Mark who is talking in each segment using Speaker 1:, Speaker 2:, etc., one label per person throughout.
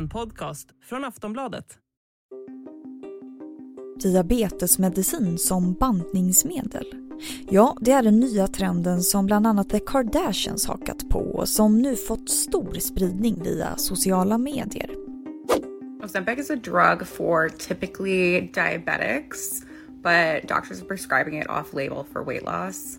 Speaker 1: En podcast från Aftonbladet.
Speaker 2: Diabetesmedicin som bantningsmedel. Ja, det är den nya trenden som bland annat The Kardashians hakat på och som nu fått stor spridning via sociala medier.
Speaker 3: Ozempic is a drug for typically diabetics, but doctors are prescribing it off label for weight loss.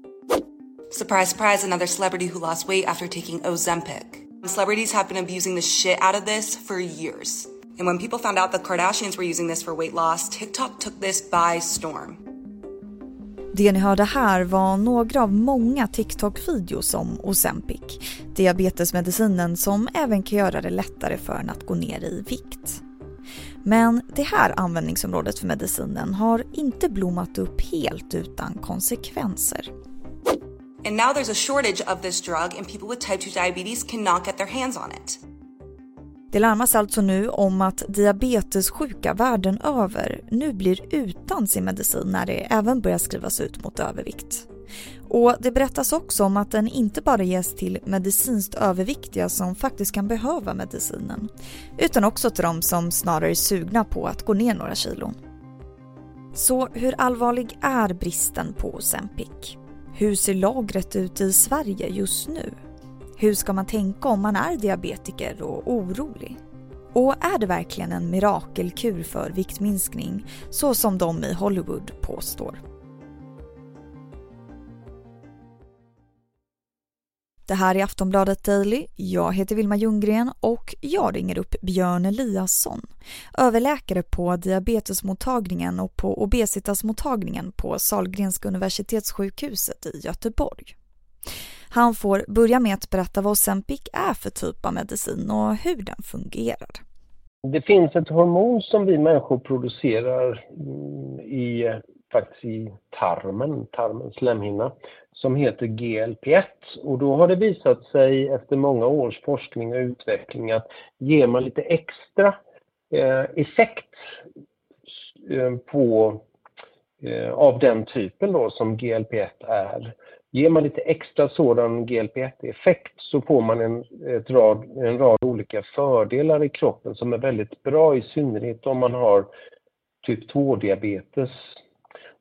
Speaker 4: Surprise, surprise, another celebrity who lost weight after taking Ozempic. Celebrities have been abusing the shit out of this for years. And when people found out the Kardashians were using this for weight loss, TikTok took this by storm.
Speaker 2: Det ni hörde här var några av många TikTok-videos om Ozempic, diabetesmedicinen som även kan göra det lättare för en att gå ner i vikt. Men det här användningsområdet för medicinen har inte blommat upp helt utan konsekvenser.
Speaker 4: And now there's a shortage of this drug, and people with type 2 diabetes cannot get their hands on it.
Speaker 2: Det larmas alltså nu om att diabetessjuka världen över nu blir utan sin medicin när det även börjar skrivas ut mot övervikt. Och det berättas också om att den inte bara ges till medicinskt överviktiga som faktiskt kan behöva medicinen, utan också till de som snarare är sugna på att gå ner några kilon. Så hur allvarlig är bristen på Ozempic? Hur ser lagret ut i Sverige just nu? Hur ska man tänka om man är diabetiker och orolig? Och är det verkligen en mirakelkur för viktminskning så som de i Hollywood påstår? Det här är Aftonbladet Daily. Jag heter Vilma Ljunggren och jag ringer upp Björn Eliasson, överläkare på diabetesmottagningen och på obesitasmottagningen på Sahlgrenska universitetssjukhuset i Göteborg. Han får börja med att berätta vad Ozempic är för typ av medicin och hur den fungerar.
Speaker 5: Det finns ett hormon som vi människor producerar mm, i, faktiskt i tarmen, tarmens slemhinna, som heter GLP-1. Och då har det visat sig efter många års forskning och utveckling att ger man lite extra eh, effekt eh, på, eh, av den typen då som GLP-1 är, Ger man lite extra sådan GLP-1-effekt så får man en, ett rad, en rad olika fördelar i kroppen som är väldigt bra, i synnerhet om man har typ 2-diabetes.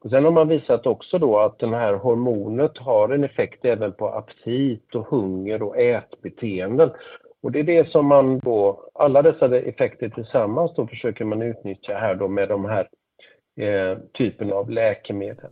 Speaker 5: Och sen har man visat också då att det här hormonet har en effekt även på aptit och hunger och ätbeteenden. Och det är det som man då, alla dessa effekter tillsammans då försöker man utnyttja här då med de här eh, typen av läkemedel.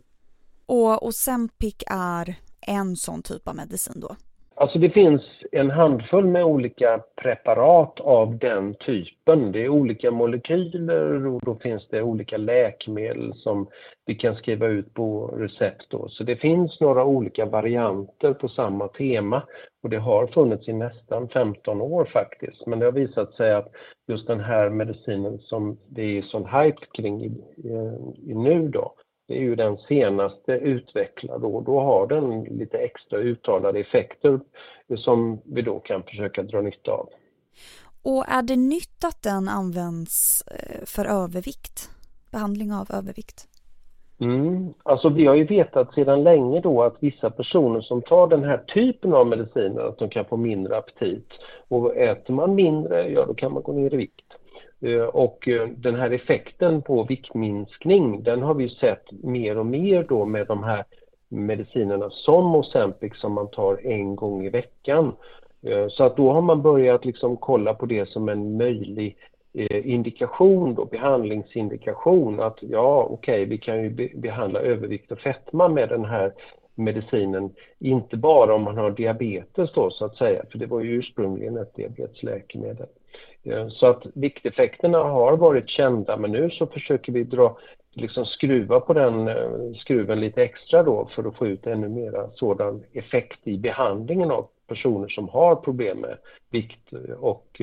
Speaker 2: Och Ozempic är en sån typ av medicin då?
Speaker 5: Alltså det finns en handfull med olika preparat av den typen. Det är olika molekyler och då finns det olika läkemedel som vi kan skriva ut på recept. Då. Så det finns några olika varianter på samma tema och det har funnits i nästan 15 år faktiskt. Men det har visat sig att just den här medicinen som det är sån hype kring i, i, i nu då, det är ju den senaste utvecklad och då har den lite extra uttalade effekter som vi då kan försöka dra nytta av.
Speaker 2: Och är det nytt att den används eh, för övervikt? Behandling av övervikt?
Speaker 5: Mm. Alltså vi har ju vetat sedan länge då att vissa personer som tar den här typen av mediciner att de kan få mindre aptit. Och äter man mindre, ja då kan man gå ner i vikt. Eh, och eh, den här effekten på viktminskning den har vi sett mer och mer då med de här medicinerna som Ozempic som man tar en gång i veckan. Eh, så att då har man börjat liksom kolla på det som en möjlig indikation, då, behandlingsindikation att ja okej okay, vi kan ju behandla övervikt och fetma med den här medicinen, inte bara om man har diabetes då så att säga, för det var ju ursprungligen ett diabetesläkemedel. Eh, så att vikteffekterna har varit kända men nu så försöker vi dra, liksom skruva på den eh, skruven lite extra då för att få ut ännu mera sådan effekt i behandlingen av personer som har problem med vikt eh, och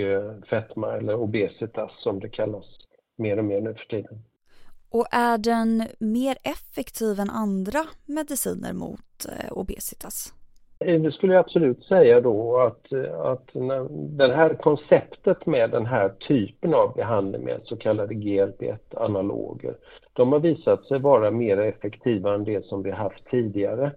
Speaker 5: fetma eller obesitas som det kallas mer och mer nu för tiden.
Speaker 2: Och är den mer effektiv än andra mediciner mot obesitas?
Speaker 5: Eh, det skulle jag absolut säga då att, att det här konceptet med den här typen av behandling med så kallade GLP-1-analoger, de har visat sig vara mer effektiva än det som vi haft tidigare.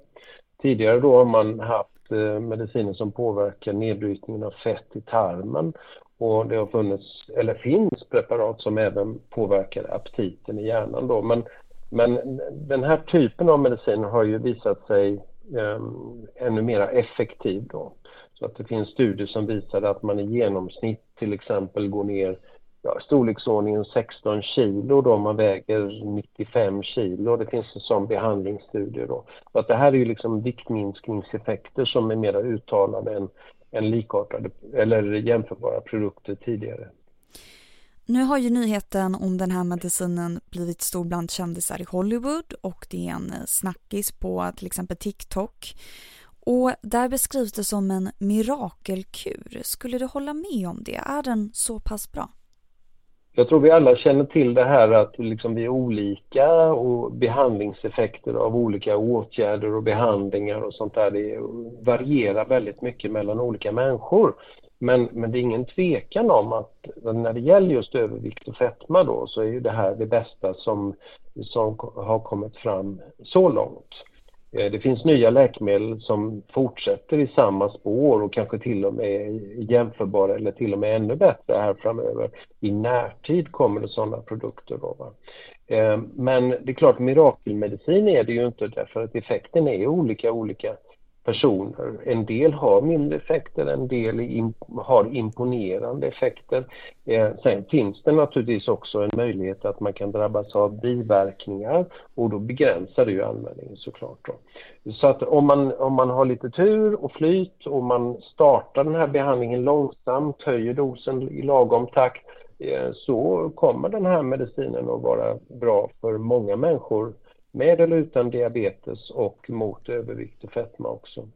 Speaker 5: Tidigare då har man haft eh, mediciner som påverkar nedbrytningen av fett i tarmen Och det har funnits, eller finns preparat som även påverkar aptiten i hjärnan då. Men, men den här typen av medicin har ju visat sig Ehm, ännu mer effektiv då. Så att det finns studier som visar att man i genomsnitt till exempel går ner ja, storleksordningen 16 kilo då man väger 95 kilo. Det finns en sån behandlingsstudie då. Så att det här är ju liksom viktminskningseffekter som är mer uttalade än, än likartade eller jämförbara produkter tidigare.
Speaker 2: Nu har ju nyheten om den här medicinen blivit stor bland kändisar i Hollywood och det är en eh, snackis på till exempel TikTok. Och där beskrivs det som en mirakelkur. Skulle du hålla med om det? Är den så pass bra?
Speaker 5: Jag tror vi alla känner till det här att liksom vi är olika och behandlingseffekter av olika åtgärder och behandlingar och sånt där det varierar väldigt mycket mellan olika människor. Men, men det är ingen tvekan om att när det gäller just övervikt och fetma då så är ju det här det bästa som, som har kommit fram så långt. Eh, det finns nya läkemedel som fortsätter i samma spår och kanske till och med jämförbara eller till och med ännu bättre här framöver. I närtid kommer det sådana produkter. Då, va? Eh, men det är klart, mirakelmedicin är det ju inte därför att effekten är olika olika personer. En del har mindre effekter, en del har imponerande effekter. Eh, sen finns det naturligtvis också en möjlighet att man kan drabbas av biverkningar och då begränsar det ju användningen såklart. Då. Så att om man, om man har lite tur och flyt och man startar den här behandlingen långsamt, höjer dosen i lagom takt eh, så kommer den här medicinen att vara bra för många människor med eller utan diabetes och mot övervikt och fetma också.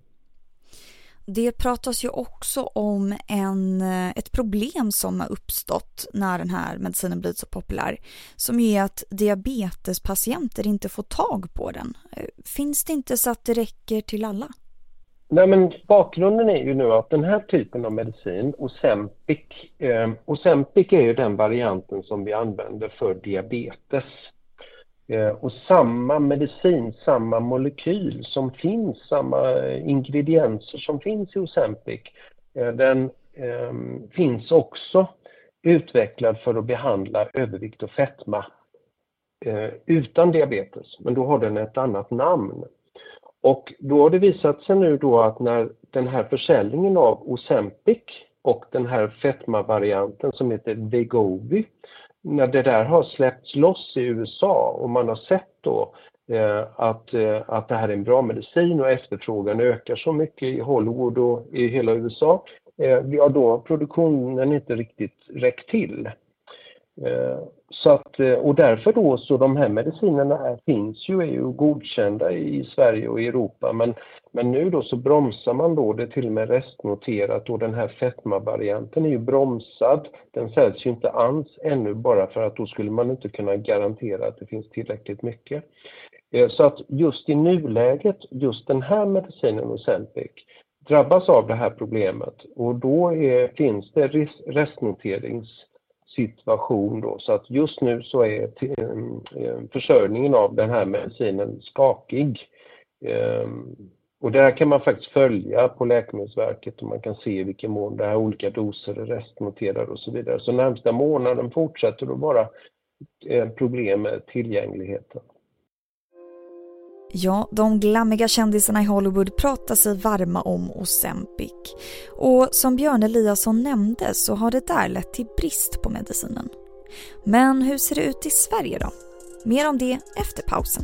Speaker 2: Det pratas ju också om en, ett problem som har uppstått när den här medicinen blivit så populär som är att diabetespatienter inte får tag på den. Finns det inte så att det räcker till alla?
Speaker 5: Nej, men bakgrunden är ju nu att den här typen av medicin, Ozempic, eh, Ozempic är ju den varianten som vi använder för diabetes. Eh, och samma medicin, samma molekyl som finns, samma eh, ingredienser som finns i Ozempic, eh, den ehm, finns också utvecklad för att behandla övervikt och fetma utan diabetes, men då har den ett annat namn. Och då har det visat sig nu då att när den här försäljningen av Ozempic och den här fetma-varianten som heter Vegovi när det där har släppts loss i USA och man har sett då eh, att, eh, att det här är en bra medicin och efterfrågan ökar så mycket i Hollywood och i hela USA, eh, ja då har produktionen inte riktigt räckt till. Så att, och därför då så de här medicinerna finns ju, är ju godkända i Sverige och i Europa men, men nu då så bromsar man då, det är till och med restnoterat och den här fetma-varianten är ju bromsad. Den säljs ju inte alls ännu bara för att då skulle man inte kunna garantera att det finns tillräckligt mycket. Eh, så att just i nuläget, just den här medicinen Ozempic drabbas av det här problemet och då är, finns det restnoterings situation då. Så att just nu så är eh, försörjningen av den här medicinen skakig. Ehm, och där kan man faktiskt följa på Läkemedelsverket och man kan se i vilken mån det här olika doser är restnoterade och så vidare. Så närmsta månaden fortsätter att vara problem med tillgängligheten.
Speaker 2: Ja, de glammiga kändisarna i Hollywood pratar sig varma om Ozempic. Och som Björn Eliasson nämnde så har det där lett till brist på medicinen. Men hur ser det ut i Sverige då? Mer om det efter pausen.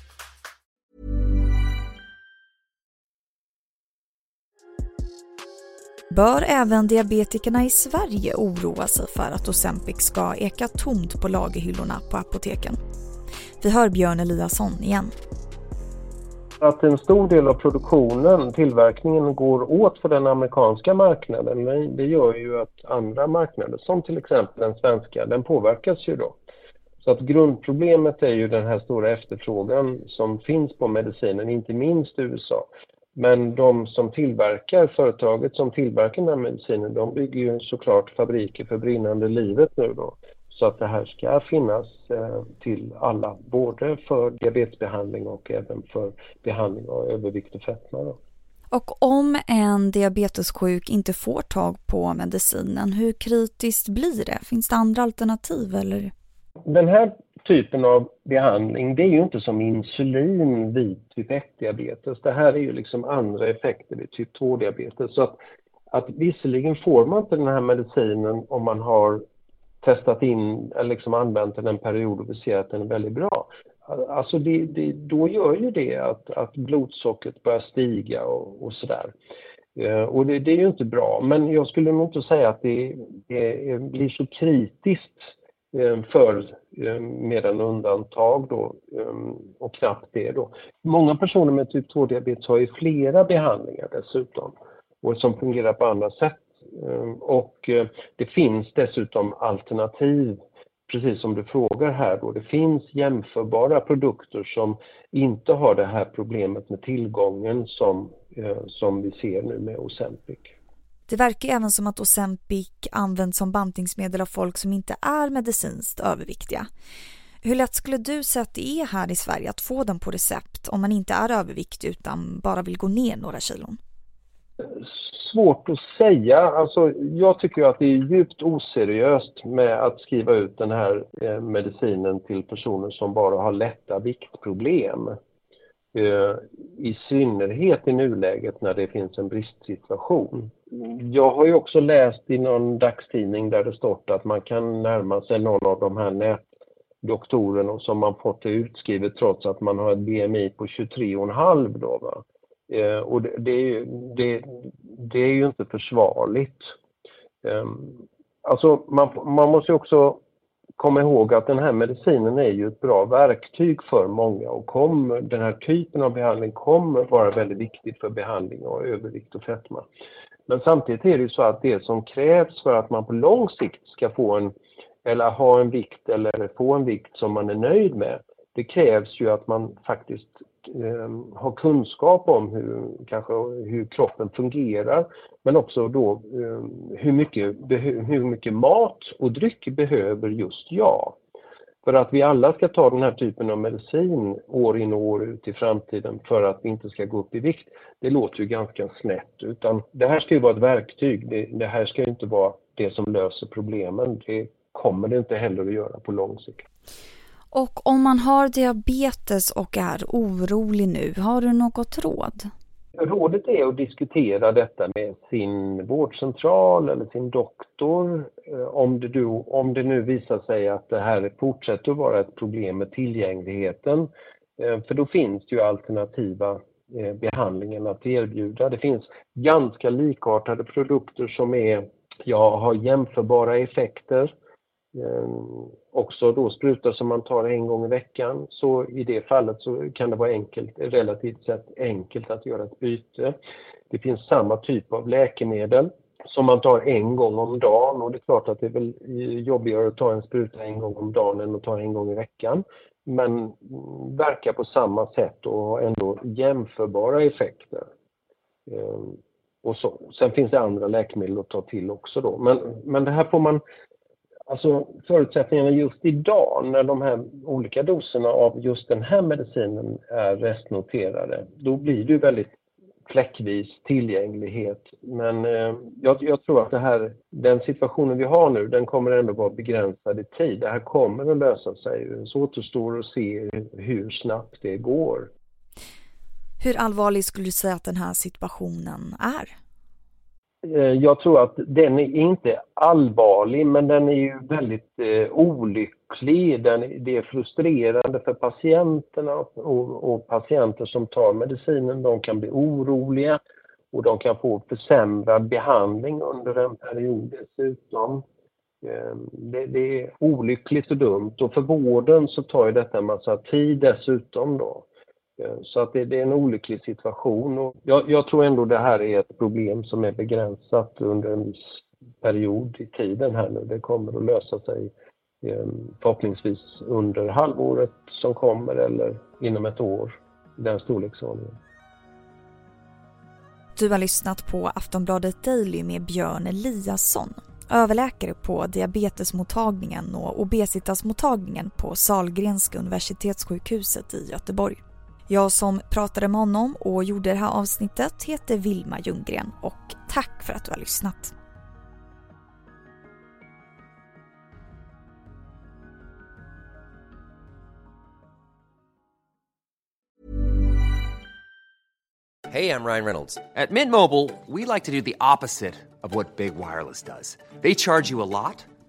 Speaker 2: Bör även diabetikerna i Sverige oroa sig för att Ozempic ska eka tomt på lagerhyllorna på apoteken? Vi hör Björn Eliasson igen.
Speaker 5: att en stor del av produktionen, tillverkningen, går åt för den amerikanska marknaden, det gör ju att andra marknader, som till exempel den svenska, den påverkas ju då. Så att grundproblemet är ju den här stora efterfrågan som finns på medicinen, inte minst i USA. Men de som tillverkar, företaget som tillverkar den här medicinen, de bygger ju såklart fabriker för brinnande livet nu då. Så att det här ska finnas eh, till alla, både för diabetesbehandling och även för behandling av övervikt och fetma. Då.
Speaker 2: Och om en diabetessjuk inte får tag på medicinen, hur kritiskt blir det? Finns det andra alternativ eller?
Speaker 5: Den här typen av behandling, det är ju inte som insulin vid typ 1-diabetes. Det här är ju liksom andra effekter vid typ 2-diabetes. Så att, att visserligen får man inte den här medicinen om man har testat in eller liksom använt den en period och vi ser att den är väldigt bra. Alltså det, det, då gör ju det att, att blodsockret börjar stiga och, och sådär. Eh, och det, det, är ju inte bra, men jag skulle nog inte säga att det, det blir så kritiskt Eh, för eh, mer än undantag då eh, och knappt det då. Många personer med typ 2-diabetes har ju flera behandlingar dessutom och som fungerar på andra sätt och det finns dessutom alternativ, precis som du frågar här då. Det finns jämförbara produkter som inte har det här problemet med tillgången som, som vi ser nu med Ozempic.
Speaker 2: Det verkar även som att Ozempic används som bantningsmedel av folk som inte är medicinskt överviktiga. Hur lätt skulle du säga att det är här i Sverige att få den på recept om man inte är överviktig utan bara vill gå ner några kilon?
Speaker 5: svårt att säga. Alltså, jag tycker att det är djupt oseriöst med att skriva ut den här eh, medicinen till personer som bara har lätta viktproblem. Eh, I synnerhet i nuläget när det finns en bristsituation. Jag har ju också läst i någon dagstidning där det stått att man kan närma sig någon av de här nätdoktorerna som man fått det utskrivet trots att man har ett BMI på 23,5 då. Va? Eh, och det, det, det, det, är ju inte försvarligt. Eh, alltså man, man måste också komma ihåg att den här medicinen är ju ett bra verktyg för många och kommer, den här typen av behandling kommer vara väldigt viktigt för behandling av övervikt och fetma. Men samtidigt är det ju så att det som krävs för att man på lång sikt ska få en, eller ha en vikt eller få en vikt som man är nöjd med, det krävs ju att man faktiskt eh, ha kunskap om hur, kanske, hur kroppen fungerar men också då eh, hur, mycket, hur mycket mat och dryck behöver just jag. För att vi alla ska ta den här typen av medicin år in och år ut i framtiden för att vi inte ska gå upp i vikt, det låter ju ganska snett. Utan det här ska ju vara ett verktyg, det, det här ska ju inte vara det som löser problemen. Det kommer det inte heller att göra på lång sikt.
Speaker 2: Och om man har diabetes och är orolig nu, har du något råd?
Speaker 5: Rådet är att diskutera detta med sin vårdcentral eller sin doktor eh, om det, du, om det nu visar sig att det här fortsätter att vara ett problem med tillgängligheten. Eh, för då finns det ju alternativa eh, behandlingen behandlingar att erbjuda. Det finns ganska likartade produkter som är, ja, har jämförbara effekter Ehm, också då sprutor som man tar en gång i veckan. Så i det fallet så kan det vara enkelt, relativt sett enkelt att göra ett byte. Det finns samma typ av läkemedel som man tar en gång om dagen och det är klart att det är väl jobbigare att ta en spruta en gång om dagen än att ta en gång i veckan. Men verkar på samma sätt och har ändå jämförbara effekter. Ehm, och så. Sen finns det andra läkemedel att ta till också då. Men, men det här får man Alltså förutsättningarna just idag när de här olika doserna av just den här medicinen är restnoterade, då blir det ju väldigt fläckvis tillgänglighet. Men eh, jag, jag, tror att det här, den situationen vi har nu, den kommer ändå vara begränsad i tid. Det här kommer att lösa sig. Så återstår att se hur snabbt det går.
Speaker 2: Hur allvarlig skulle du säga att den här situationen är?
Speaker 5: Eh, jag tror att den är inte allvarlig men den är ju väldigt eh, olycklig. Den, det är frustrerande för patienterna och, och, patienter som tar medicinen. De kan bli oroliga och de kan få försämrad behandling under en period dessutom. Eh, det, det, är olyckligt och dumt och för vården så tar ju detta en massa tid dessutom då. Så att det, det, är en olycklig situation. Och jag, jag, tror ändå det här är ett problem som är begränsat under en viss period i tiden här nu. Det kommer att lösa sig eh, förhoppningsvis under halvåret som kommer eller inom ett år, i den storleksordningen.
Speaker 2: Du har lyssnat på Aftonbladet Daily med Björn Eliasson, överläkare på diabetesmottagningen och obesitasmottagningen på Salgrenska universitetssjukhuset i Göteborg. Jag som pratade med honom och gjorde det här avsnittet heter Vilma Ljunggren och tack för att du har lyssnat.
Speaker 6: Hej, jag Ryan Reynolds. At Mint Mobile, we like to do the opposite of what Big Wireless does. They charge you a lot,